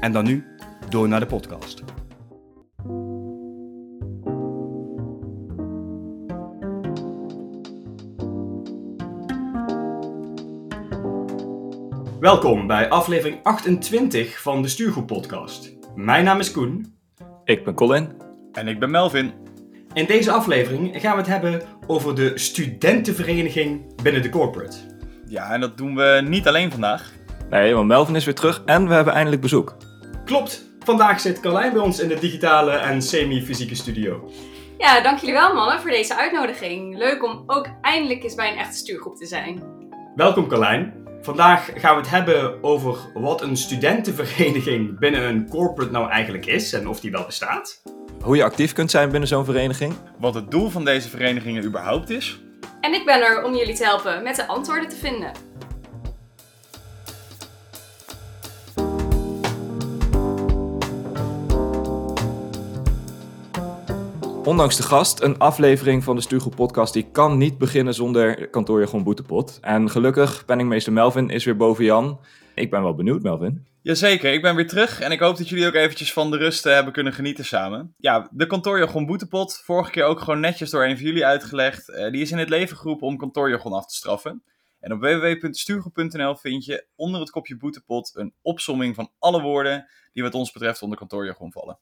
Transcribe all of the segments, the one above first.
En dan nu, door naar de podcast. Welkom bij aflevering 28 van de Stuurgroep podcast. Mijn naam is Koen. Ik ben Colin. En ik ben Melvin. In deze aflevering gaan we het hebben over de studentenvereniging binnen de corporate. Ja, en dat doen we niet alleen vandaag. Nee, want Melvin is weer terug en we hebben eindelijk bezoek. Klopt, vandaag zit Carlijn bij ons in de digitale en semi-fysieke studio. Ja, dank jullie wel mannen voor deze uitnodiging. Leuk om ook eindelijk eens bij een echte stuurgroep te zijn. Welkom Carlijn. Vandaag gaan we het hebben over wat een studentenvereniging binnen een corporate nou eigenlijk is en of die wel bestaat. Hoe je actief kunt zijn binnen zo'n vereniging. Wat het doel van deze verenigingen überhaupt is. En ik ben er om jullie te helpen met de antwoorden te vinden. Ondanks de gast, een aflevering van de Stuurgroep podcast die kan niet beginnen zonder kantoorjargon boetepot. En gelukkig, penningmeester Melvin is weer boven Jan. Ik ben wel benieuwd, Melvin. Jazeker, ik ben weer terug en ik hoop dat jullie ook eventjes van de rust eh, hebben kunnen genieten samen. Ja, de kantoorjargon boetepot, vorige keer ook gewoon netjes door een van jullie uitgelegd. Eh, die is in het leven geroepen om kantoorjargon af te straffen. En op www.stuurgroep.nl vind je onder het kopje boetepot een opsomming van alle woorden die wat ons betreft onder kantoorjargon vallen.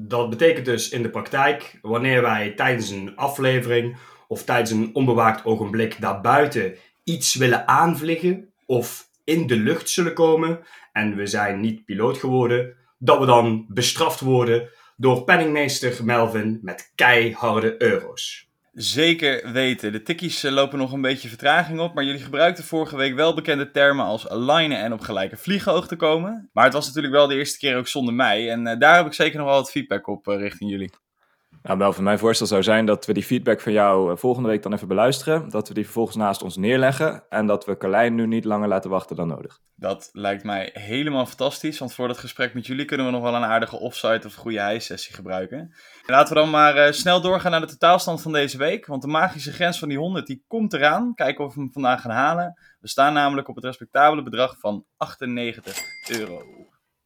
Dat betekent dus in de praktijk, wanneer wij tijdens een aflevering of tijdens een onbewaakt ogenblik daarbuiten iets willen aanvliegen of in de lucht zullen komen en we zijn niet piloot geworden, dat we dan bestraft worden door penningmeester Melvin met keiharde euro's. Zeker weten. De tikkies eh, lopen nog een beetje vertraging op, maar jullie gebruikten vorige week wel bekende termen als alignen en op gelijke vlieghoog te komen. Maar het was natuurlijk wel de eerste keer ook zonder mij en uh, daar heb ik zeker nog wel wat feedback op uh, richting jullie. Nou, Melvin, mijn voorstel zou zijn dat we die feedback van jou volgende week dan even beluisteren. Dat we die vervolgens naast ons neerleggen. En dat we Carlijn nu niet langer laten wachten dan nodig. Dat lijkt mij helemaal fantastisch. Want voor dat gesprek met jullie kunnen we nog wel een aardige offsite of goede high-sessie gebruiken. En laten we dan maar uh, snel doorgaan naar de totaalstand van deze week. Want de magische grens van die 100 die komt eraan. Kijken of we hem vandaag gaan halen. We staan namelijk op het respectabele bedrag van 98 euro.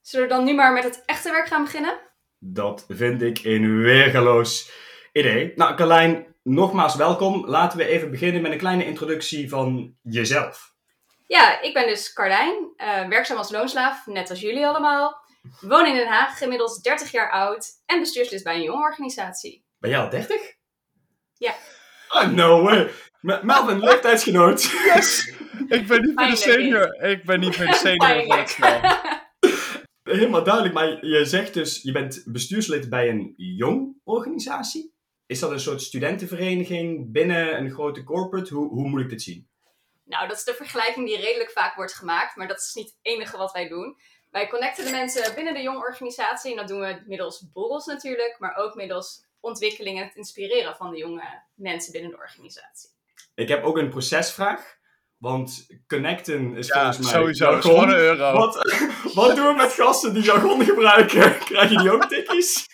Zullen we dan nu maar met het echte werk gaan beginnen? Dat vind ik een weergaloos idee. Nou, Carlijn, nogmaals welkom. Laten we even beginnen met een kleine introductie van jezelf. Ja, ik ben dus Carlijn, uh, werkzaam als loonslaaf, net als jullie allemaal. Woon in Den Haag, inmiddels 30 jaar oud en bestuurslid bij een jonge organisatie. Ben jij al 30? Ja. Oh, no way. Melvin, leeftijdsgenoot. Yes! ik ben niet meer de senior. Ik ben niet meer de senior. Helemaal duidelijk, maar je zegt dus, je bent bestuurslid bij een jong organisatie. Is dat een soort studentenvereniging binnen een grote corporate? Hoe, hoe moet ik dit zien? Nou, dat is de vergelijking die redelijk vaak wordt gemaakt, maar dat is niet het enige wat wij doen. Wij connecten de mensen binnen de jong organisatie en dat doen we middels borrels natuurlijk, maar ook middels ontwikkeling en het inspireren van de jonge mensen binnen de organisatie. Ik heb ook een procesvraag. Want connecten is ja, volgens mij. Sowieso, jargon. gewoon een euro. Wat, wat doen we met gasten die jargon gebruiken? Krijg je die ook tikkies?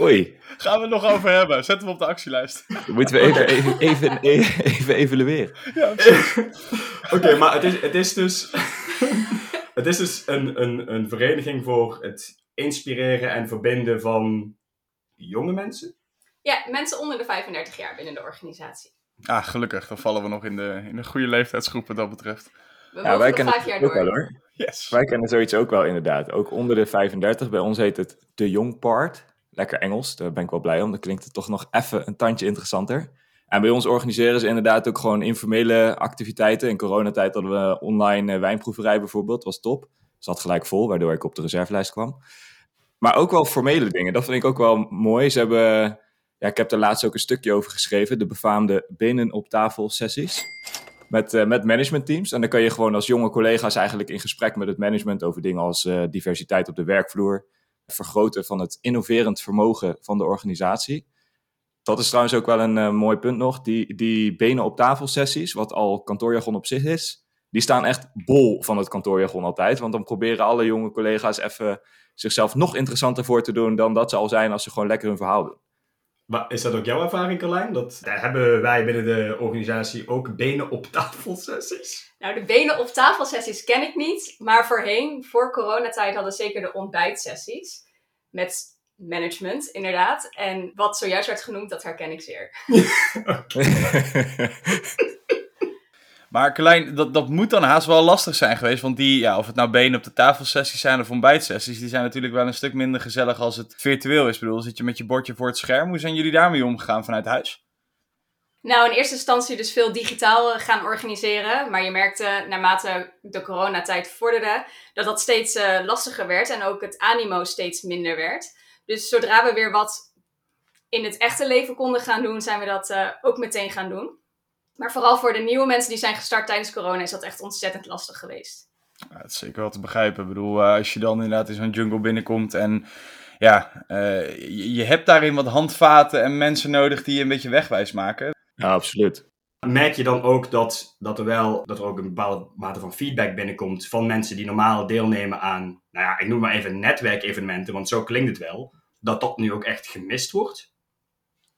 Oei. Gaan we het nog over hebben. Zet hem op de actielijst. Moeten we even, even, even, even evalueren. Ja, Oké, okay, maar het is, het is dus. het is dus een, een, een vereniging voor het inspireren en verbinden van jonge mensen? Ja, mensen onder de 35 jaar binnen de organisatie. Ah, gelukkig. Dan vallen we nog in de, in de goede leeftijdsgroep wat dat betreft. We ja, wij kennen het ook wel hoor. Yes. Wij kennen zoiets ook wel inderdaad. Ook onder de 35. Bij ons heet het de Young Part. Lekker Engels, daar ben ik wel blij om. Dan klinkt het toch nog even een tandje interessanter. En bij ons organiseren ze inderdaad ook gewoon informele activiteiten. In coronatijd hadden we online wijnproeverij bijvoorbeeld, was top. Zat gelijk vol, waardoor ik op de reservelijst kwam. Maar ook wel formele dingen, dat vind ik ook wel mooi. Ze hebben ja, ik heb er laatst ook een stukje over geschreven, de befaamde benen op tafel sessies. met, uh, met managementteams. En dan kan je gewoon als jonge collega's eigenlijk in gesprek met het management over dingen als uh, diversiteit op de werkvloer, vergroten van het innoverend vermogen van de organisatie. Dat is trouwens ook wel een uh, mooi punt nog. Die, die benen op tafel sessies, wat al kantoorjargon op zich is, die staan echt bol van het kantoorjargon altijd. Want dan proberen alle jonge collega's even zichzelf nog interessanter voor te doen dan dat ze al zijn als ze gewoon lekker hun verhaal doen. Maar is dat ook jouw ervaring, Carlijn? Dat daar hebben wij binnen de organisatie ook benen op tafel sessies? Nou, de benen op tafel sessies ken ik niet. Maar voorheen, voor coronatijd, hadden we zeker de ontbijtsessies. Met management, inderdaad. En wat zojuist werd genoemd, dat herken ik zeer. Maar Carlijn, dat, dat moet dan haast wel lastig zijn geweest. Want die, ja, of het nou benen op de tafelsessies zijn of ontbijtsessies, die zijn natuurlijk wel een stuk minder gezellig als het virtueel is. Ik bedoel, zit je met je bordje voor het scherm. Hoe zijn jullie daarmee omgegaan vanuit huis? Nou, in eerste instantie dus veel digitaal eh, gaan organiseren. Maar je merkte naarmate de coronatijd vorderde, dat dat steeds uh, lastiger werd. En ook het animo steeds minder werd. Dus zodra we weer wat in het echte leven konden gaan doen, zijn we dat uh, ook meteen gaan doen. Maar vooral voor de nieuwe mensen die zijn gestart tijdens corona is dat echt ontzettend lastig geweest. Ja, dat is zeker wel te begrijpen. Ik bedoel, uh, als je dan inderdaad in zo'n jungle binnenkomt en ja, uh, je, je, hebt daarin wat handvaten en mensen nodig die je een beetje wegwijs maken. Ja, absoluut. Merk je dan ook dat, dat, er wel, dat er ook een bepaalde mate van feedback binnenkomt van mensen die normaal deelnemen aan, nou ja, ik noem maar even netwerkevenementen, want zo klinkt het wel, dat dat nu ook echt gemist wordt?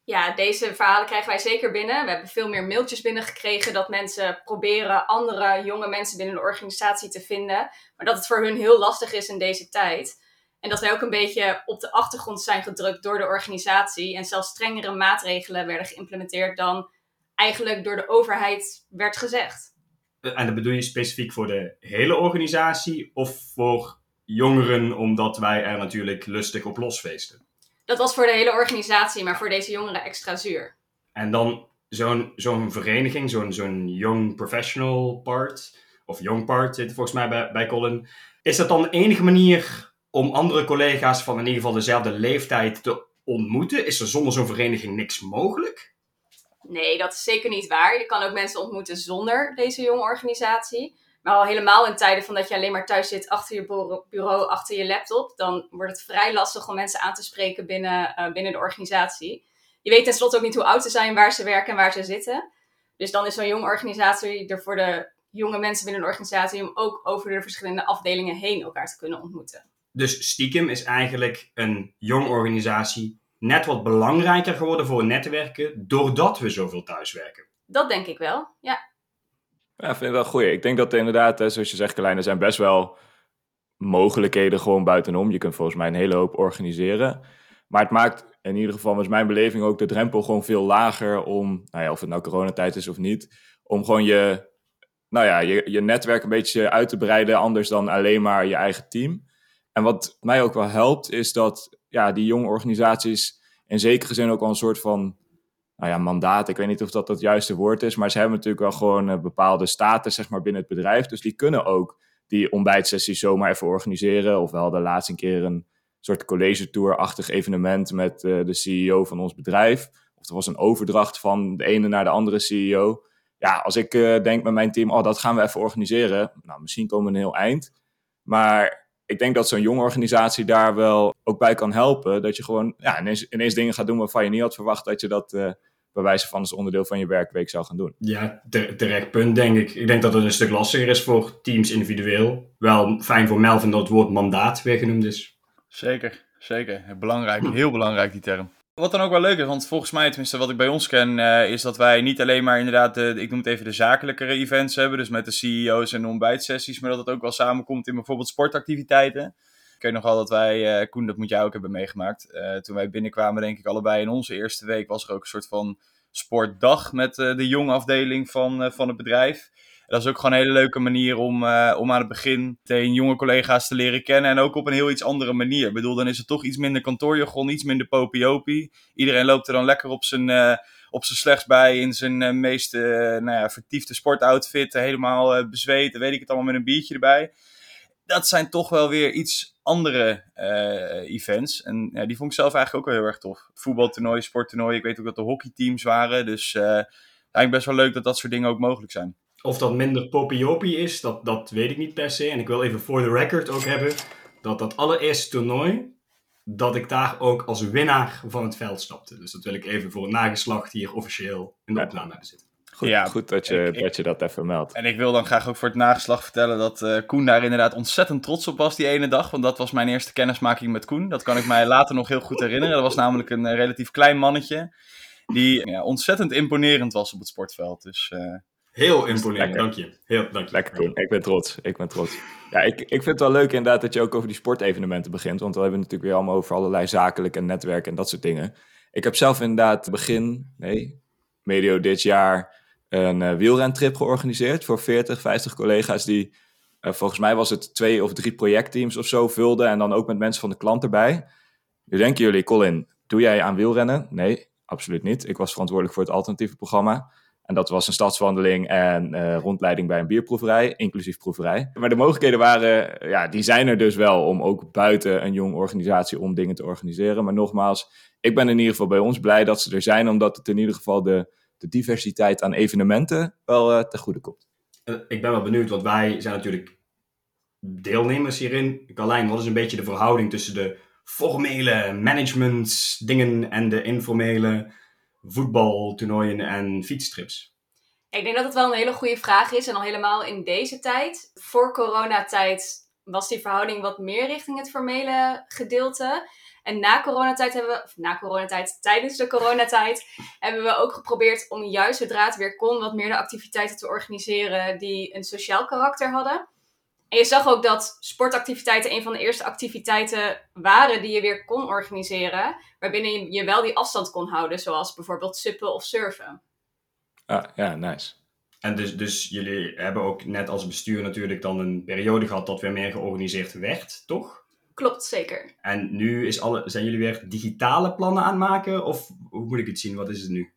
Ja, deze verhalen krijgen wij zeker binnen. We hebben veel meer mailtjes binnengekregen dat mensen proberen andere jonge mensen binnen de organisatie te vinden. Maar dat het voor hun heel lastig is in deze tijd. En dat wij ook een beetje op de achtergrond zijn gedrukt door de organisatie. En zelfs strengere maatregelen werden geïmplementeerd dan eigenlijk door de overheid werd gezegd. En dat bedoel je specifiek voor de hele organisatie of voor jongeren, omdat wij er natuurlijk lustig op losfeesten? Dat was voor de hele organisatie, maar voor deze jongeren extra zuur. En dan zo'n zo'n vereniging, zo'n zo'n young professional part, of young part zit volgens mij bij, bij Colin. Is dat dan de enige manier om andere collega's van in ieder geval dezelfde leeftijd te ontmoeten? Is er zonder zo'n vereniging niks mogelijk? Nee, dat is zeker niet waar. Je kan ook mensen ontmoeten zonder deze jonge organisatie. Al helemaal in tijden van dat je alleen maar thuis zit achter je bureau, achter je laptop, dan wordt het vrij lastig om mensen aan te spreken binnen, uh, binnen de organisatie. Je weet tenslotte ook niet hoe oud ze zijn, waar ze werken en waar ze zitten. Dus dan is zo'n jonge organisatie er voor de jonge mensen binnen de organisatie om ook over de verschillende afdelingen heen elkaar te kunnen ontmoeten. Dus stiekem is eigenlijk een jong organisatie net wat belangrijker geworden voor netwerken doordat we zoveel thuiswerken. Dat denk ik wel, ja. Ja, vind ik wel goed. Ik denk dat er inderdaad, zoals je zegt, Carlijn, er zijn best wel mogelijkheden gewoon buitenom. Je kunt volgens mij een hele hoop organiseren. Maar het maakt in ieder geval, was mijn beleving ook, de drempel gewoon veel lager om, nou ja, of het nou coronatijd is of niet, om gewoon je, nou ja, je, je netwerk een beetje uit te breiden, anders dan alleen maar je eigen team. En wat mij ook wel helpt, is dat ja, die jonge organisaties in zekere zin ook al een soort van nou ja, mandaat. Ik weet niet of dat het juiste woord is, maar ze hebben natuurlijk wel gewoon een bepaalde status zeg maar, binnen het bedrijf. Dus die kunnen ook die ontbijtsessies zomaar even organiseren. Of we hadden laatst een keer een soort college tour-achtig evenement met uh, de CEO van ons bedrijf. Of er was een overdracht van de ene naar de andere CEO. Ja, als ik uh, denk met mijn team, oh, dat gaan we even organiseren. Nou, misschien komen we een heel eind. Maar ik denk dat zo'n jonge organisatie daar wel ook bij kan helpen. Dat je gewoon ja, ineens, ineens dingen gaat doen waarvan je niet had verwacht dat je dat bij wijze van als onderdeel van je werkweek zou gaan doen. Ja, terecht punt denk ik. Ik denk dat het een stuk lastiger is voor teams individueel. Wel fijn voor Melvin dat het woord mandaat weer genoemd is. Zeker, zeker. Belangrijk, heel belangrijk die term. Wat dan ook wel leuk is, want volgens mij, tenminste wat ik bij ons ken, uh, is dat wij niet alleen maar inderdaad, de, ik noem het even de zakelijkere events hebben, dus met de CEO's en ontbijtsessies, maar dat het ook wel samenkomt in bijvoorbeeld sportactiviteiten. Ik weet nog wel dat wij, uh, Koen, dat moet jij ook hebben meegemaakt. Uh, toen wij binnenkwamen, denk ik allebei in onze eerste week, was er ook een soort van sportdag met uh, de jonge afdeling van, van het bedrijf. En dat is ook gewoon een hele leuke manier om, om aan het begin meteen jonge collega's te leren kennen. En ook op een heel iets andere manier. Ik bedoel, dan is het toch iets minder kantoorjargon, iets minder popiopie. Iedereen loopt er dan lekker op zijn op zijn slechts bij in zijn uh, meest uh, nou ja, vertiefde sportoutfit. helemaal uh, bezweet, weet ik het allemaal met een biertje erbij. Dat zijn toch wel weer iets andere uh, events. En ja, die vond ik zelf eigenlijk ook wel heel erg tof. Voetbaltoernooi, sporttoernooi. Ik weet ook dat er hockeyteams waren. Dus uh, eigenlijk best wel leuk dat dat soort dingen ook mogelijk zijn. Of dat minder popiopie is, dat, dat weet ik niet per se. En ik wil even voor de record ook hebben dat dat allereerste toernooi, dat ik daar ook als winnaar van het veld stapte. Dus dat wil ik even voor het nageslacht hier officieel in de opname hebben zitten. Goed, Ja, goed dat, je, ik- dat je dat even meldt. En ik wil dan graag ook voor het nageslag vertellen dat eh, Koen daar inderdaad ontzettend trots op was die ene dag. Want dat was mijn eerste kennismaking met Koen. Dat kan ik mij later nog heel goed herinneren. Dat was namelijk een eh, relatief klein mannetje. Die ja, ontzettend imponerend was op het sportveld. Dus eh, Heel imponerend, Lekker. dank je. Heel, dank je. Lekker Koen, ik ben trots. Ik ben trots. Ja, ik, ik vind het wel leuk inderdaad dat je ook over die sportevenementen begint. Want we hebben het natuurlijk weer allemaal over allerlei zakelijke netwerken en dat soort dingen. Ik heb zelf inderdaad begin, nee, medio dit jaar een eh, wielrentrip georganiseerd voor 40, 50 collega's die, eh, volgens mij was het twee of drie projectteams of zo vulden. En dan ook met mensen van de klant erbij. Nu denken jullie, Colin, doe jij aan wielrennen? Nee, absoluut niet. Ik was verantwoordelijk voor het alternatieve programma. En dat was een stadswandeling en eh, rondleiding bij een bierproeverij, inclusief proeverij. Maar de mogelijkheden waren, ja, die zijn er dus wel om ook buiten een jong organisatie om dingen te organiseren. Maar nogmaals, ik ben in ieder geval bij ons blij dat ze er zijn, omdat het in ieder geval de, de diversiteit aan evenementen wel eh ten goede komt. Eh, Ik ben wel benieuwd, want wij zijn natuurlijk deelnemers hierin. Carlijn, wat is een beetje de verhouding tussen de formele management dingen en de informele voetbaltoernooien en fietstrips? Ik denk dat het wel een hele goede vraag is. En al helemaal in deze tijd. Voor coronatijd was die verhouding wat meer richting het formele gedeelte. En na coronatijd hebben we, of na coronatijd, tijdens de coronatijd, hebben we ook geprobeerd om juist zodra het weer kon, wat meer de activiteiten te organiseren die een sociaal karakter hadden. En je zag ook dat sportactiviteiten een van de eerste activiteiten waren die je weer kon organiseren. Waarbinnen je, je wel die afstand kon houden, zoals bijvoorbeeld suppen of surfen. Ah, ja, nice. En dus, dus jullie hebben ook net als bestuur natuurlijk dan een periode gehad dat weer meer georganiseerd werd, toch? Klopt, zeker. En nu is alle, zijn jullie weer digitale plannen aan het maken? Of hoe moet ik het zien? Wat is het nu?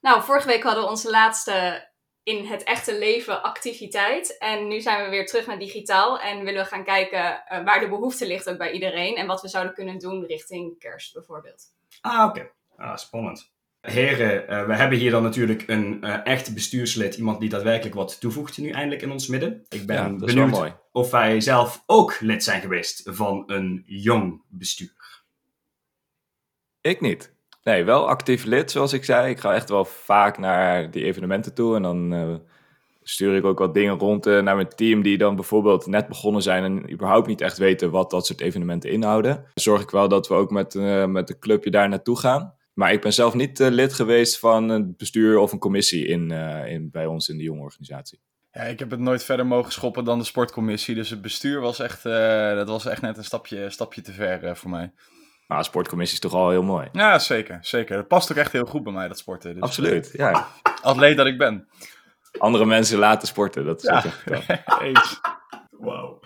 Nou, vorige week hadden we onze laatste in het echte leven activiteit. En nu zijn we weer terug naar digitaal. En willen we gaan kijken eh, waar de behoefte ligt ook bij iedereen. En wat we zouden kunnen doen richting kerst bijvoorbeeld. Ah, oké. Ah, spannend. Heren, eh, we hebben hier dan natuurlijk een eh echt bestuurslid. Iemand die daadwerkelijk wat toevoegt nu eindelijk in ons midden. Ik ben Ja, benieuwd mooi. of wij zelf ook lid zijn geweest van een jong bestuur. Ik niet. Nee, wel actief lid, zoals ik zei. Ik ga echt wel vaak naar die evenementen toe. En dan eh, stuur ik ook wat dingen rond naar mijn team die dan bijvoorbeeld net begonnen zijn en überhaupt niet echt weten wat dat soort evenementen inhouden. Dan zorg ik wel dat we ook met, met een clubje daar naartoe gaan. Maar ik ben zelf niet eh, lid geweest van een bestuur of een commissie in, eh, in, bij ons in de jonge organisatie. ja, ik heb het nooit verder mogen schoppen dan de sportcommissie. Dus het bestuur was echt, eh, dat was echt net een stapje, stapje te ver voor mij. Maar sportcommissie is toch al heel mooi. Ja, zeker. zeker. Dat past ook echt heel goed bij mij, dat sporten. Dus, Absoluut, ja. atleet dat ik ben. Andere mensen laten sporten, dat is Ja, echt. Wauw.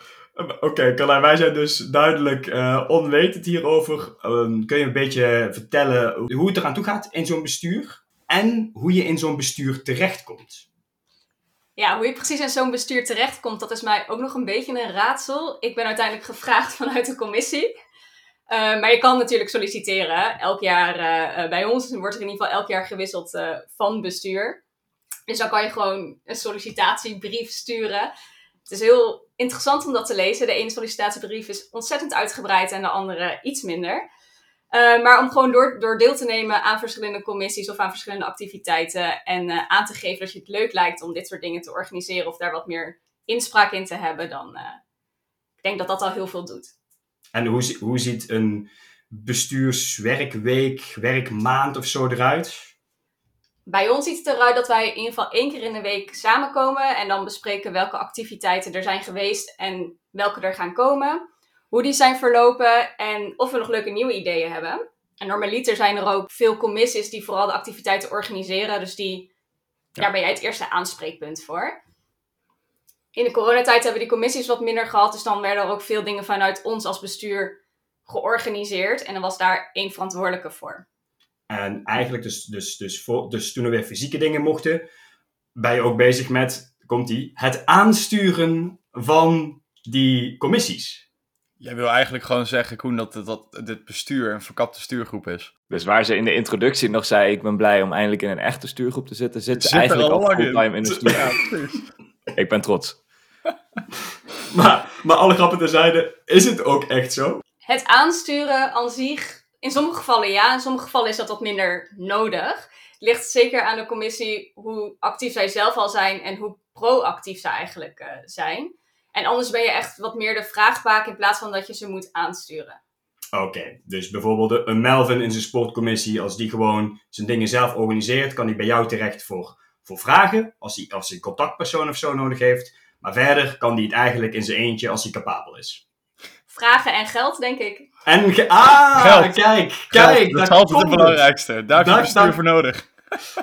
Oké, Carlijn, wij zijn dus duidelijk eh, onwetend hierover. Ehm, kun je een beetje vertellen hoe het eraan toe gaat in zo'n bestuur? En hoe je in zo'n bestuur terechtkomt? Ja, hoe je precies in zo'n bestuur terechtkomt, dat is mij ook nog een beetje een raadsel. Ik ben uiteindelijk gevraagd vanuit de commissie. Eh, maar je kan natuurlijk solliciteren. Elk jaar, eh, bij ons wordt er in ieder geval elk jaar gewisseld eh, van bestuur. Dus dan kan je gewoon een sollicitatiebrief sturen. Het is heel interessant om dat te lezen. De ene sollicitatiebrief is ontzettend uitgebreid en de andere iets minder. Eh, maar om gewoon door, door deel te nemen aan verschillende commissies of aan verschillende activiteiten. En eh, aan te geven dat je het leuk lijkt om dit soort dingen te organiseren of daar wat meer inspraak in te hebben, dan eh, ik denk dat dat al heel veel doet. En hoe, hoe ziet een bestuurswerkweek, werkmaand of zo eruit? Bij ons ziet het eruit dat wij in ieder geval één keer in de week samenkomen en dan bespreken welke activiteiten er zijn geweest en welke er gaan komen. Hoe die zijn verlopen en of we nog leuke nieuwe ideeën hebben. En normaliter zijn er ook veel commissies die vooral de activiteiten organiseren. Dus die, daar ben jij het eerste aanspreekpunt voor. In de coronatijd hebben die commissies wat minder gehad. Dus dan werden er ook veel dingen vanuit ons als bestuur georganiseerd. En dan was daar één verantwoordelijke voor. En eigenlijk dus, dus, dus, voor, dus toen er weer fysieke dingen mochten, ben je ook bezig met, komt die, het aansturen van die commissies. Jij wil eigenlijk gewoon zeggen, Koen, dat, dat, dat dit bestuur een verkapte stuurgroep is. Dus waar ze in de introductie nog zei, ik ben blij om eindelijk in een echte stuurgroep te zitten, zit ze Zit eigenlijk al al lang in. fulltime in de stuur. Ja, precies. Ik ben trots. Maar, maar alle grappen terzijde, is het ook echt zo? Het aansturen aan zich, in sommige gevallen ja, in sommige gevallen is dat wat minder nodig. Het ligt zeker aan de commissie hoe actief zij zelf al zijn en hoe proactief ze eigenlijk eh, zijn. En anders ben je echt wat meer de vraagbaak in plaats van dat je ze moet aansturen. Oké, dus bijvoorbeeld een Melvin in zijn sportcommissie, als die gewoon zijn dingen zelf organiseert, kan hij bij jou terecht voor, voor vragen, als hij, als een contactpersoon of zo nodig heeft. Maar verder kan hij het eigenlijk in zijn eentje als hij capabel is. Vragen en geld, denk ik. En, ge- ah, Geld. kijk, kijk, dat is altijd het belangrijkste. Daar heb je bestuur voor nodig.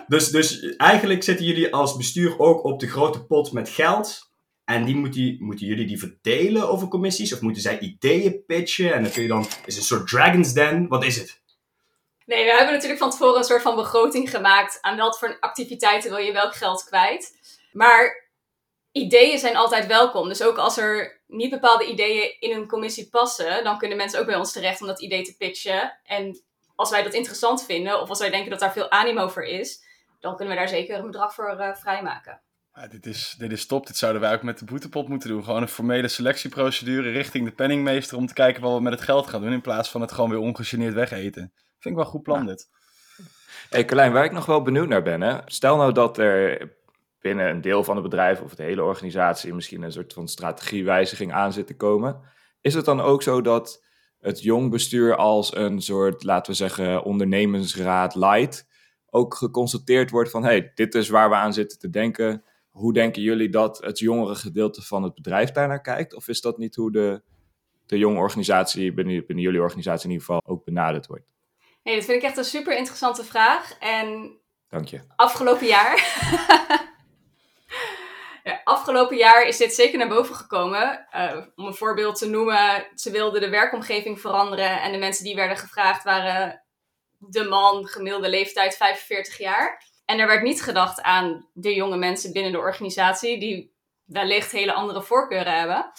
Dus, dus eigenlijk zitten jullie als bestuur ook op de grote pot met geld. En die moet die, moeten jullie die verdelen over commissies? Of moeten zij ideeën pitchen? En dan kun je dan, is het een soort Dragon's Den? Wat is het? Nee, we hebben natuurlijk van tevoren een soort van begroting gemaakt. Aan wat voor activiteiten wil je welk geld kwijt. Maar ideeën zijn altijd welkom. Dus ook als er niet bepaalde ideeën in een commissie passen, dan kunnen mensen ook bij ons terecht om dat idee te pitchen. En als wij dat interessant vinden, of als wij denken dat daar veel animo voor is, dan kunnen we daar zeker een bedrag voor eh, vrijmaken. Ja, dit, is, dit is top. Dit zouden wij ook met de boetepot moeten doen. Gewoon een formele selectieprocedure richting de penningmeester om te kijken wat we met het geld gaan doen. In plaats van het gewoon weer ongegeneerd wegeten. Vind ik wel een goed plan dit. Hey Carlijn, waar ik nog wel benieuwd naar ben, hè? stel nou dat er binnen een deel van het bedrijf of de hele organisatie misschien een soort van strategiewijziging aan zit te komen. Is het dan ook zo dat het jong bestuur als een soort, laten we zeggen, ondernemingsraad light ook geconstateerd wordt van, hey, dit is waar we aan zitten te denken. Hoe denken jullie dat het jongere gedeelte van het bedrijf daarnaar kijkt? Of is dat niet hoe de, de jonge organisatie, binnen, binnen jullie organisatie in ieder geval, ook benaderd wordt? Nee, dat vind ik echt een super interessante vraag. En Dank je. afgelopen jaar. afgelopen jaar is dit zeker naar boven gekomen. Eh, om een voorbeeld te noemen, ze wilden de werkomgeving veranderen. En de mensen die werden gevraagd waren de man, gemiddelde leeftijd 45 jaar. En er werd niet gedacht aan de jonge mensen binnen de organisatie, die wellicht hele andere voorkeuren hebben.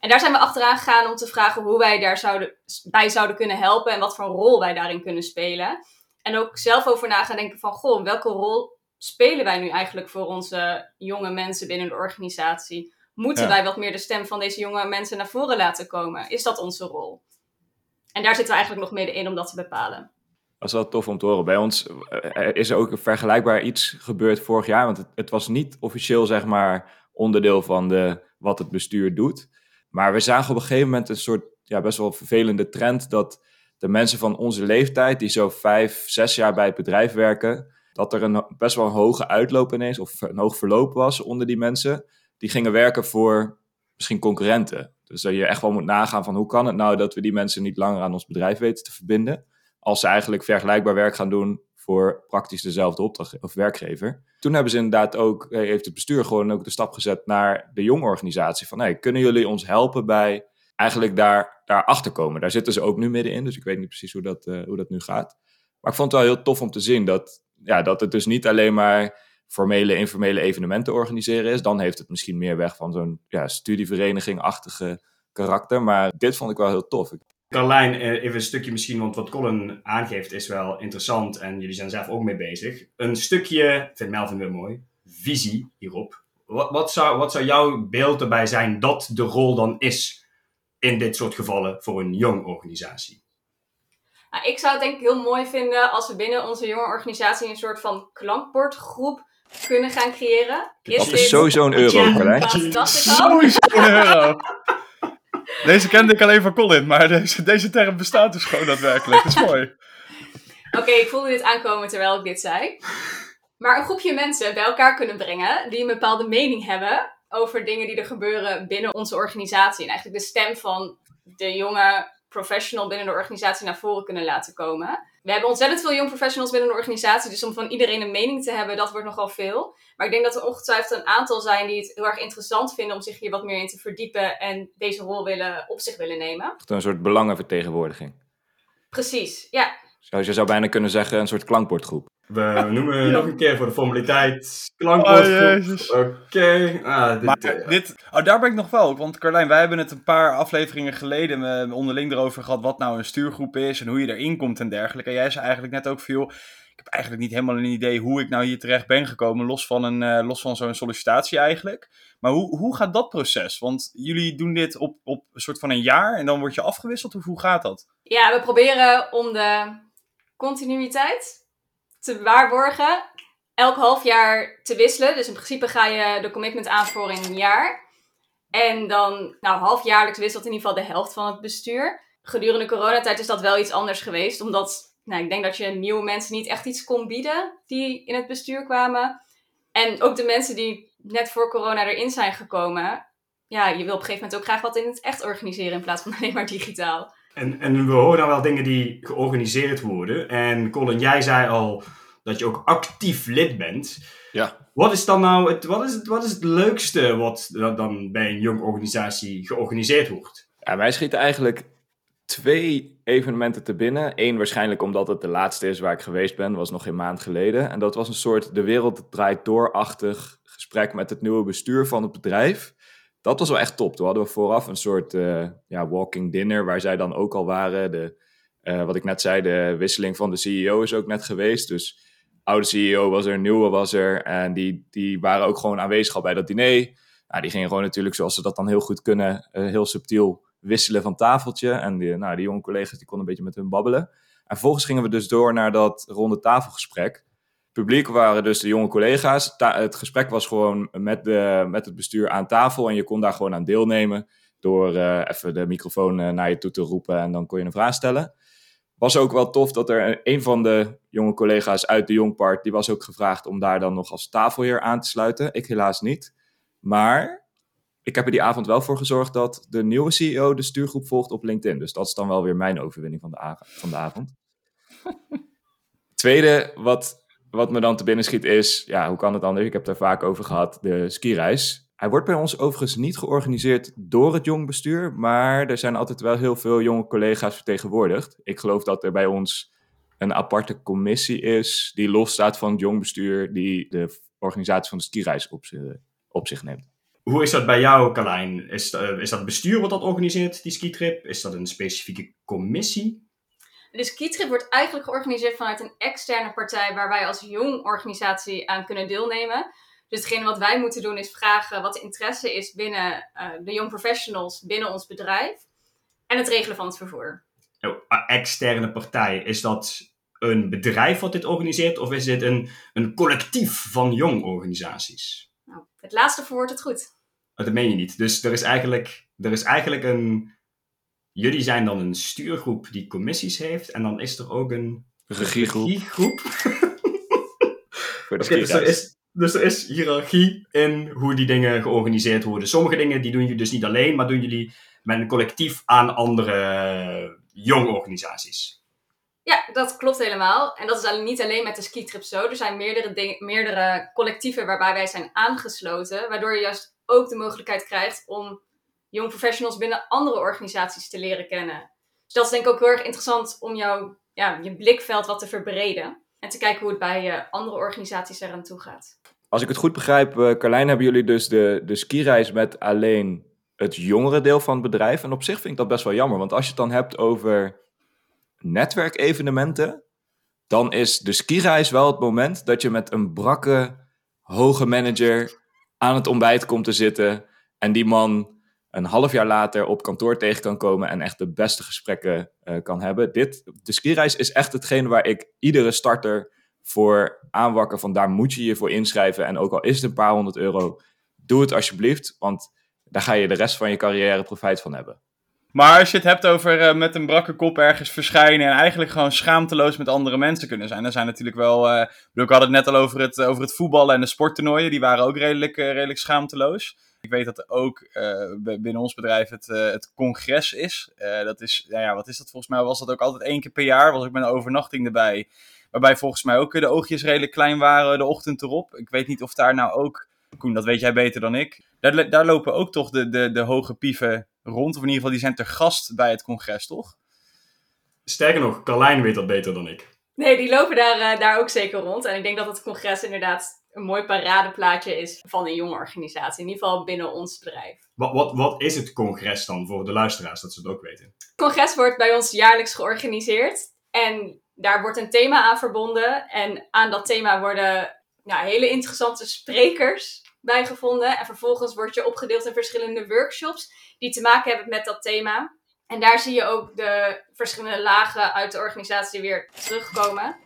En daar zijn we achteraan gegaan om te vragen hoe wij daar zouden, bij zouden kunnen helpen en wat voor rol wij daarin kunnen spelen. En ook zelf over na gaan denken van, goh, welke rol spelen wij nu eigenlijk voor onze jonge mensen binnen de organisatie? Moeten Ja. wij wat meer de stem van deze jonge mensen naar voren laten komen? Is dat onze rol? En daar zitten we eigenlijk nog middenin om dat te bepalen. Dat is wel tof om te horen. Bij ons eh, is er ook een vergelijkbaar iets gebeurd vorig jaar. Want het, het was niet officieel, zeg maar, onderdeel van de, wat het bestuur doet. Maar we zagen op een gegeven moment een soort ja, best wel vervelende trend. Dat de mensen van onze leeftijd, die zo vijf, zes jaar bij het bedrijf werken. Dat er een best wel een hoge uitloop ineens, of een hoog verloop was onder die mensen. Die gingen werken voor misschien concurrenten. Dus dat je echt wel moet nagaan van hoe kan het nou dat we die mensen niet langer aan ons bedrijf weten te verbinden als ze eigenlijk vergelijkbaar werk gaan doen voor praktisch dezelfde opdracht of werkgever. Toen hebben ze inderdaad ook, eh, heeft het bestuur gewoon ook de stap gezet naar de jonge organisatie. Van hey, kunnen jullie ons helpen bij eigenlijk daar, daar achter komen? Daar zitten ze ook nu middenin, dus ik weet niet precies hoe dat, eh, hoe dat nu gaat. Maar ik vond het wel heel tof om te zien dat, ja, dat het dus niet alleen maar formele, informele evenementen organiseren is. Dan heeft het misschien meer weg van zo'n ja, studievereniging-achtige karakter. Maar dit vond ik wel heel tof. Carlijn, eh, even een stukje misschien, want wat Colin aangeeft is wel interessant en jullie zijn zelf ook mee bezig. Een stukje, vindt Melvin weer mooi, visie hierop. Wat, wat, zou, wat zou jouw beeld erbij zijn dat de rol dan is in dit soort gevallen voor een jong organisatie? Nou, ik zou het denk ik heel mooi vinden als we binnen onze jonge organisatie een soort van klankbordgroep kunnen gaan creëren. Dat is sowieso een euro, Ja, dat. Sowieso een euro. Deze kende ik alleen van Colin, maar deze, deze term bestaat dus gewoon daadwerkelijk. Dat is mooi. Oké, ik voelde dit aankomen terwijl ik dit zei. Maar een groepje mensen bij elkaar kunnen brengen die een bepaalde mening hebben over dingen die er gebeuren binnen onze organisatie. En eigenlijk de stem van de jonge professional binnen de organisatie naar voren kunnen laten komen. We hebben ontzettend veel jong professionals binnen de organisatie, dus om van iedereen een mening te hebben, dat wordt nogal veel. Maar ik denk dat er ongetwijfeld een aantal zijn die het heel erg interessant vinden om zich hier wat meer in te verdiepen en deze rol willen, op zich willen nemen. Een soort belangenvertegenwoordiging. Precies, ja. Zoals je zou bijna kunnen zeggen, een soort klankbordgroep. We noemen nog een keer voor de formaliteit Oh, klankwoordgroep. jezus. Oké. Ah, dit, Maar eh, dit, oh, daar ben ik nog wel. Want Carlijn, wij hebben het een paar afleveringen geleden eh, onderling erover gehad wat nou een stuurgroep is en hoe je erin komt en dergelijke. En jij zei eigenlijk net ook veel. Ik heb eigenlijk niet helemaal een idee hoe ik nou hier terecht ben gekomen, los van, een, eh, los van zo'n sollicitatie eigenlijk. Maar hoe, hoe gaat dat proces? Want jullie doen dit op, op een soort van een jaar en dan word je afgewisseld. Of hoe gaat dat? Ja, we proberen om de continuïteit te waarborgen. Elk half jaar te wisselen. Dus in principe ga je de commitment aanvoeren in een jaar. En dan, nou, halfjaarlijks wisselt in ieder geval de helft van het bestuur. Gedurende coronatijd is dat wel iets anders geweest. Omdat, nou, ik denk dat je nieuwe mensen niet echt iets kon bieden die in het bestuur kwamen. En ook de mensen die net voor corona erin zijn gekomen. Ja, je wil op een gegeven moment ook graag wat in het echt organiseren in plaats van alleen maar digitaal. En, en we horen dan wel dingen die georganiseerd worden. En Colin, jij zei al dat je ook actief lid bent. Ja. Wat is dan nou het, wat is het, wat is het leukste wat dan- bij een jong organisatie georganiseerd wordt? Ja, wij schieten eigenlijk twee evenementen te binnen. Eén waarschijnlijk omdat het de laatste is waar ik geweest ben, was nog een maand geleden. En dat was een soort de wereld draait door-achtig gesprek met het nieuwe bestuur van het bedrijf. Dat was wel echt top. Toen hadden we vooraf een soort eh, ja, walking dinner waar zij dan ook al waren. De, eh, wat ik net zei, de wisseling van de CEO is ook net geweest. Dus oude CEO was er, nieuwe was er. En die, die waren ook gewoon aanwezig al bij dat diner. Nou, die gingen gewoon natuurlijk, zoals ze dat dan heel goed kunnen, eh, heel subtiel wisselen van tafeltje. En die, nou, die jonge collega's die konden een beetje met hun babbelen. En vervolgens gingen we dus door naar dat ronde tafelgesprek. Publiek waren dus de jonge collega's. Ta- het gesprek was gewoon met, de, met het bestuur aan tafel. En je kon daar gewoon aan deelnemen. Door eh, even de microfoon eh, naar je toe te roepen. En dan kon je een vraag stellen. Was ook wel tof dat er een van de jonge collega's uit de Jongpart. die was ook gevraagd om daar dan nog als tafelheer aan te sluiten. Ik helaas niet. Maar ik heb er die avond wel voor gezorgd dat de nieuwe CEO de stuurgroep volgt op LinkedIn. Dus dat is dan wel weer mijn overwinning van de, van de avond. Tweede, wat, wat me dan te binnen schiet is, ja, hoe kan het anders? Ik heb er vaak over gehad, de skireis. Hij wordt bij ons overigens niet georganiseerd door het jong bestuur, maar er zijn altijd wel heel veel jonge collega's vertegenwoordigd. Ik geloof dat er bij ons een aparte commissie is die losstaat van het jong bestuur, die de organisatie van de skireis op, op zich neemt. Hoe is dat bij jou, Carlijn? Is, eh, is dat bestuur wat dat organiseert, die skitrip? Is dat een specifieke commissie? De skitrip wordt eigenlijk georganiseerd vanuit een externe partij waar wij als jong organisatie aan kunnen deelnemen. Dus hetgene wat wij moeten doen is vragen wat de interesse is binnen eh, de young professionals binnen ons bedrijf. En het regelen van het vervoer. Oh, externe partij, is dat een bedrijf wat dit organiseert? Of is dit een, een collectief van jong organisaties? Nou, het laatste verwoordt het goed. Oh, dat meen je niet. Dus er is eigenlijk, er is eigenlijk een... Jullie zijn dan een stuurgroep die commissies heeft. En dan is er ook een Regiegroep dus, er is, dus er is hiërarchie in hoe die dingen georganiseerd worden. Sommige dingen die doen jullie dus niet alleen, maar doen jullie met een collectief aan andere jong organisaties. Ja, dat klopt helemaal. En dat is alleen- niet alleen met de skitrip zo. Er zijn meerdere, dingen, meerdere collectieven waarbij wij zijn aangesloten. Waardoor je juist ook de mogelijkheid krijgt om young professionals binnen andere organisaties te leren kennen. Dus dat is denk ik ook heel erg interessant om jouw, ja, je blikveld wat te verbreden. En te kijken hoe het bij eh, andere organisaties eraan toe gaat. Als ik het goed begrijp, eh Carlijn, hebben jullie dus de, de skireis met alleen het jongere deel van het bedrijf. En op zich vind ik dat best wel jammer, want als je het dan hebt over netwerkevenementen, dan is de skireis wel het moment dat je met een brakke, hoge manager aan het ontbijt komt te zitten. En die man een half jaar later op kantoor tegen kan komen en echt de beste gesprekken eh, kan hebben. Dit, de skireis is echt hetgeen waar ik iedere starter voor aanwakker van daar moet je je voor inschrijven. En ook al is het een paar honderd euro, doe het alsjeblieft, want daar ga je de rest van je carrière profijt van hebben. Maar als je het hebt over eh, met een brakke kop ergens verschijnen en eigenlijk gewoon schaamteloos met andere mensen kunnen zijn. Dan zijn natuurlijk wel, eh, ik had het net al over het, over het voetballen en de sporttoernooien, die waren ook redelijk, redelijk schaamteloos. Ik weet dat er ook eh, binnen ons bedrijf het, eh, het congres is. Eh, dat is, nou ja, wat is dat volgens mij? Was dat ook altijd één keer per jaar? Was ook met een overnachting erbij. Waarbij volgens mij ook de oogjes redelijk klein waren de ochtend erop. Ik weet niet of daar nou ook, Koen, dat weet jij beter dan ik. Daar, daar lopen ook toch de, de, de hoge pieven rond. Of in ieder geval, die zijn ter gast bij het congres, toch? Sterker nog, Carlijn weet dat beter dan ik. Nee, die lopen daar, eh, daar ook zeker rond. En ik denk dat het congres inderdaad een mooi paradeplaatje is van een jonge organisatie. In ieder geval binnen ons bedrijf. Wat, wat, wat is het congres dan voor de luisteraars, dat ze het ook weten? Het congres wordt bij ons jaarlijks georganiseerd. En daar wordt een thema aan verbonden. En aan dat thema worden nou, hele interessante sprekers bijgevonden. En vervolgens word je opgedeeld in verschillende workshops die te maken hebben met dat thema. En daar zie je ook de verschillende lagen uit de organisatie weer terugkomen.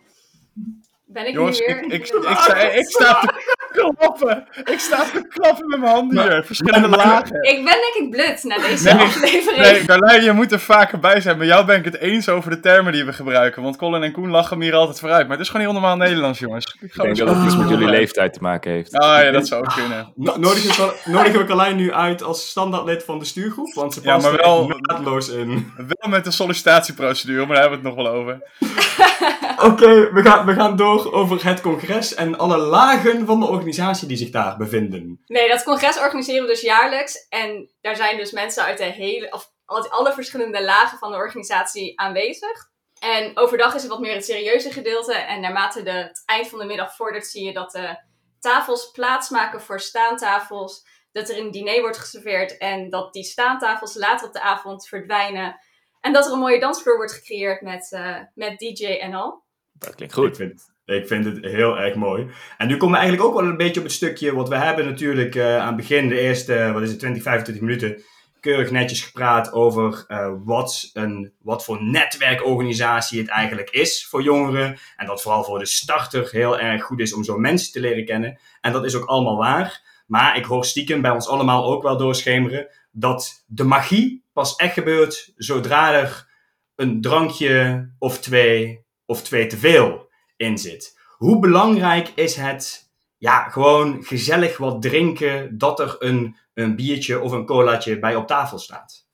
Ben ik Jongens, nu weer? ik, ik, ik, sta, ik sta te klappen. Ik sta te klappen met mijn handen Maar- hier. Verschillende maar- lagen. Ik ben denk ik blut na deze Nee, nee, aflevering. Nee, Carlijn, je moet er vaker bij zijn. Met jou ben ik het eens over de termen die we gebruiken. Want Colin en Koen lachen me hier altijd vooruit. Maar het is gewoon heel normaal Nederlands, jongens. Ik Ik ga denk dat het iets met jullie leeftijd te maken heeft. Ah ja, dat zou ook kunnen. No- nodigen, we, we Carlijn nu uit als standaardlid van de stuurgroep? Want ze Ja, past maar er wel- naadloos in. Wel met de sollicitatieprocedure, maar daar hebben we het nog wel over. Oké, we, gaan, we gaan door over het congres en alle lagen van de organisatie die zich daar bevinden. Nee, dat congres organiseren we dus jaarlijks. En daar zijn dus mensen uit de hele, of alle verschillende lagen van de organisatie aanwezig. En overdag is het wat meer het serieuze gedeelte. En naarmate de, het eind van de middag vordert, zie je dat de tafels plaatsmaken voor staantafels. Dat er een diner wordt geserveerd en dat die staantafels later op de avond verdwijnen. En dat er een mooie dansvloer wordt gecreëerd met, eh, met DJ en al. Dat klinkt Ik goed. vind, ik vind het heel erg mooi. En nu komen we eigenlijk ook wel een beetje op het stukje, want we hebben natuurlijk eh, aan het begin de eerste, wat is het, 20, 25 minuten, keurig netjes gepraat over eh, wat, een, wat voor netwerkorganisatie het eigenlijk is voor jongeren. En dat vooral voor de starter heel erg goed is om zo mensen te leren kennen. En dat is ook allemaal waar. Maar ik hoor stiekem bij ons allemaal ook wel doorschemeren dat de magie pas echt gebeurt zodra er een drankje of twee of twee te veel in zit. Hoe belangrijk is het, ja, gewoon gezellig wat drinken, dat er een, een biertje of een colaatje bij op tafel staat?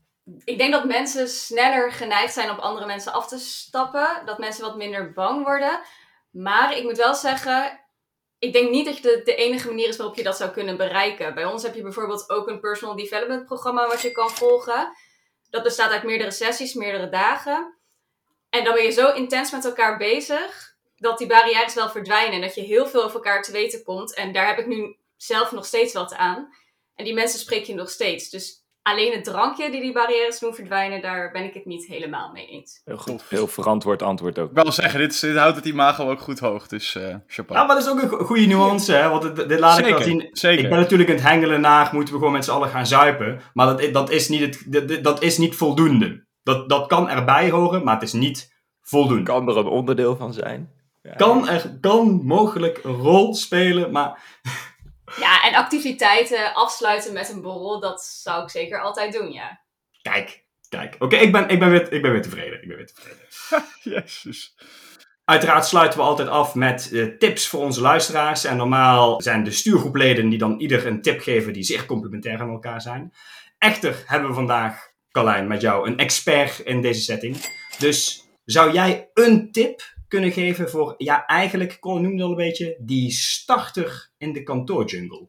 ik denk dat mensen sneller geneigd zijn op andere mensen af te stappen. Dat mensen wat minder bang worden. Maar ik moet wel zeggen, ik denk niet dat de, de enige manier is waarop je dat zou kunnen bereiken. Bij ons heb je bijvoorbeeld ook een personal development programma wat je kan volgen. Dat bestaat uit meerdere sessies, meerdere dagen. En dan ben je zo intens met elkaar bezig dat die barrières wel verdwijnen. En dat je heel veel over elkaar te weten komt. En daar heb ik nu zelf nog steeds wat aan. En die mensen spreek je nog steeds. Dus alleen het drankje die die barrières doen verdwijnen, daar ben ik het niet helemaal mee eens. Heel goed. Heel verantwoord antwoord ook. Ik wil zeggen, dit, dit houdt het imago ook goed hoog. Dus eh chapeau. Ja, maar dat is ook een go- goede nuance, hè? Want het- dit laat ik wel Zeker, zien. zeker. Ik ben natuurlijk aan het hengelen naar, moeten we gewoon met z'n allen gaan zuipen. Maar dat, dat, is, niet het, dat- dat is niet voldoende. Dat, dat kan erbij horen, maar het is niet voldoende. Kan er een onderdeel van zijn? Ja. Kan er kan mogelijk een rol spelen, maar Ja, en activiteiten afsluiten met een borrel, dat zou ik zeker altijd doen, ja. kijk, kijk. Oké, ik, ben, ik, ben weer, ik ben weer tevreden. Ik ben weer tevreden. Jezus. Uiteraard sluiten we altijd af met eh, tips voor onze luisteraars. En normaal zijn de stuurgroepleden die dan ieder een tip geven die zeer complementair aan elkaar zijn. Echter hebben we vandaag, Carlijn, met jou een expert in deze setting. Dus zou jij een tip kunnen geven voor, ja, eigenlijk, Colin noemde al een beetje, die starter in de kantoorjungle?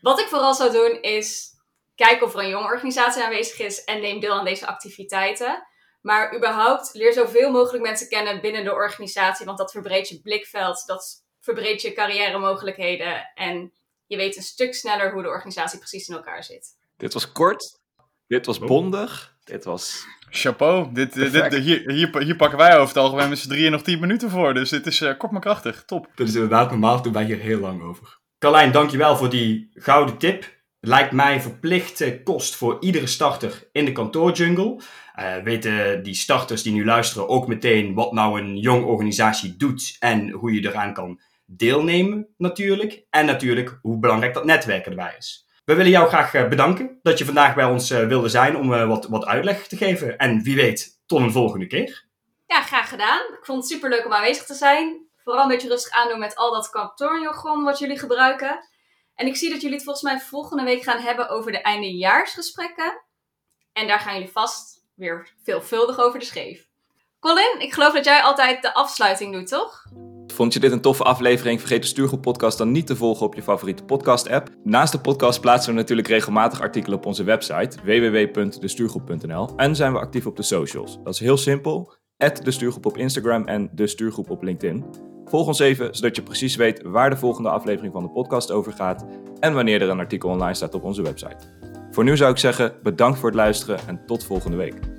Wat ik vooral zou doen is kijken of er een jonge organisatie aanwezig is en neem deel aan deze activiteiten. Maar überhaupt leer zoveel mogelijk mensen kennen binnen de organisatie, want dat verbreedt je blikveld, dat verbreedt je carrière mogelijkheden en je weet een stuk sneller hoe de organisatie precies in elkaar zit. Dit was kort. Dit was bondig. Dit was... Chapeau. Dit, dit, dit- hier, hier, hier pakken wij over het algemeen met z'n drieën nog 10 minuten voor. Dus dit is eh, kort maar krachtig. Top. Dat is inderdaad normaal, doen wij hier heel lang over. Carlijn, dankjewel voor die gouden tip. Lijkt mij verplichte kost voor iedere starter in de kantoorjungle. Eh weten die starters die nu luisteren ook meteen wat nou een jong organisatie doet en hoe je eraan kan deelnemen natuurlijk. En natuurlijk hoe belangrijk dat netwerken erbij is. We willen jou graag eh, bedanken dat je vandaag bij ons eh, wilde zijn om eh, wat, wat uitleg te geven. En wie weet, tot een volgende keer. Ja, graag gedaan. Ik vond het super leuk om aanwezig te zijn. Vooral een beetje rustig aandoen met al dat kantoorjargon wat jullie gebruiken. En ik zie dat jullie het volgens mij volgende week gaan hebben over de eindejaarsgesprekken. En daar gaan jullie vast weer veelvuldig over de scheef. Colin, ik geloof dat jij altijd de afsluiting doet, toch? Vond je dit een toffe aflevering? Vergeet de Stuurgroep podcast dan niet te volgen op je favoriete podcast app. Naast de podcast plaatsen we natuurlijk regelmatig artikelen op onze website www.destuurgroep.nl en zijn we actief op de socials. Dat is heel simpel. de Stuurgroep op Instagram en de Stuurgroep op LinkedIn. Volg ons even, zodat je precies weet waar de volgende aflevering van de podcast over gaat en wanneer er een artikel online staat op onze website. Voor nu zou ik zeggen, bedankt voor het luisteren en tot volgende week.